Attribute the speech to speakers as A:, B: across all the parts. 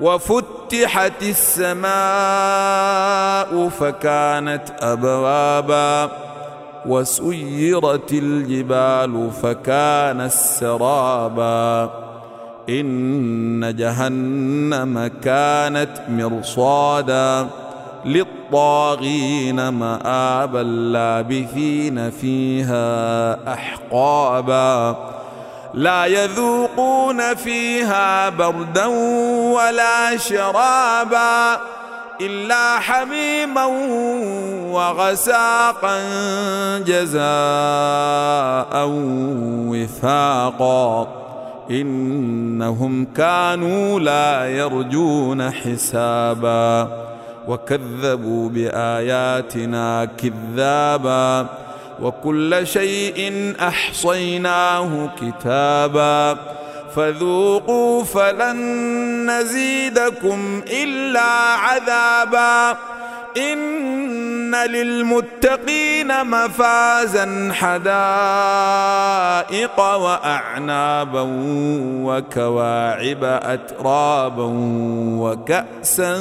A: وفتحت السماء فكانت أبوابا وسيرت الجبال فكان سرابا إن جهنم كانت مرصادا للطاغين مآبا لابثين فيها أحقابا لا يذوقون فيها بردا ولا شرابا إلا حميما وغساقا جزاء وفاقا إنهم كانوا لا يرجون حسابا وكذبوا بآياتنا كذابا وكل شيء أحصيناه كتابا فذوقوا فلن نزيدكم إلا عذابا إن للمتقين مفازا حدائق وأعنابا وكواعب أترابا وكأسا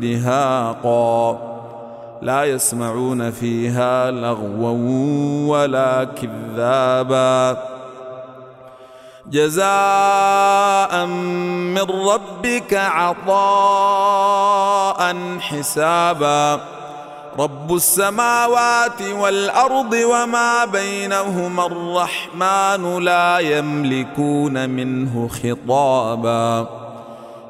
A: دهاقا لا يسمعون فيها لغوا ولا كذابا. جزاء من ربك عطاء حسابا. رب السماوات والأرض وما بينهما الرحمن لا يملكون منه خطابا.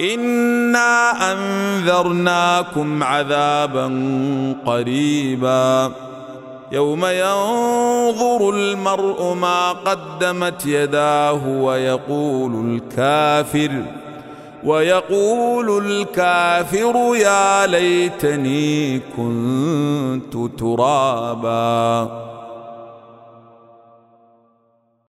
A: انا انذرناكم عذابا قريبا يوم ينظر المرء ما قدمت يداه ويقول الكافر ويقول الكافر يا ليتني كنت ترابا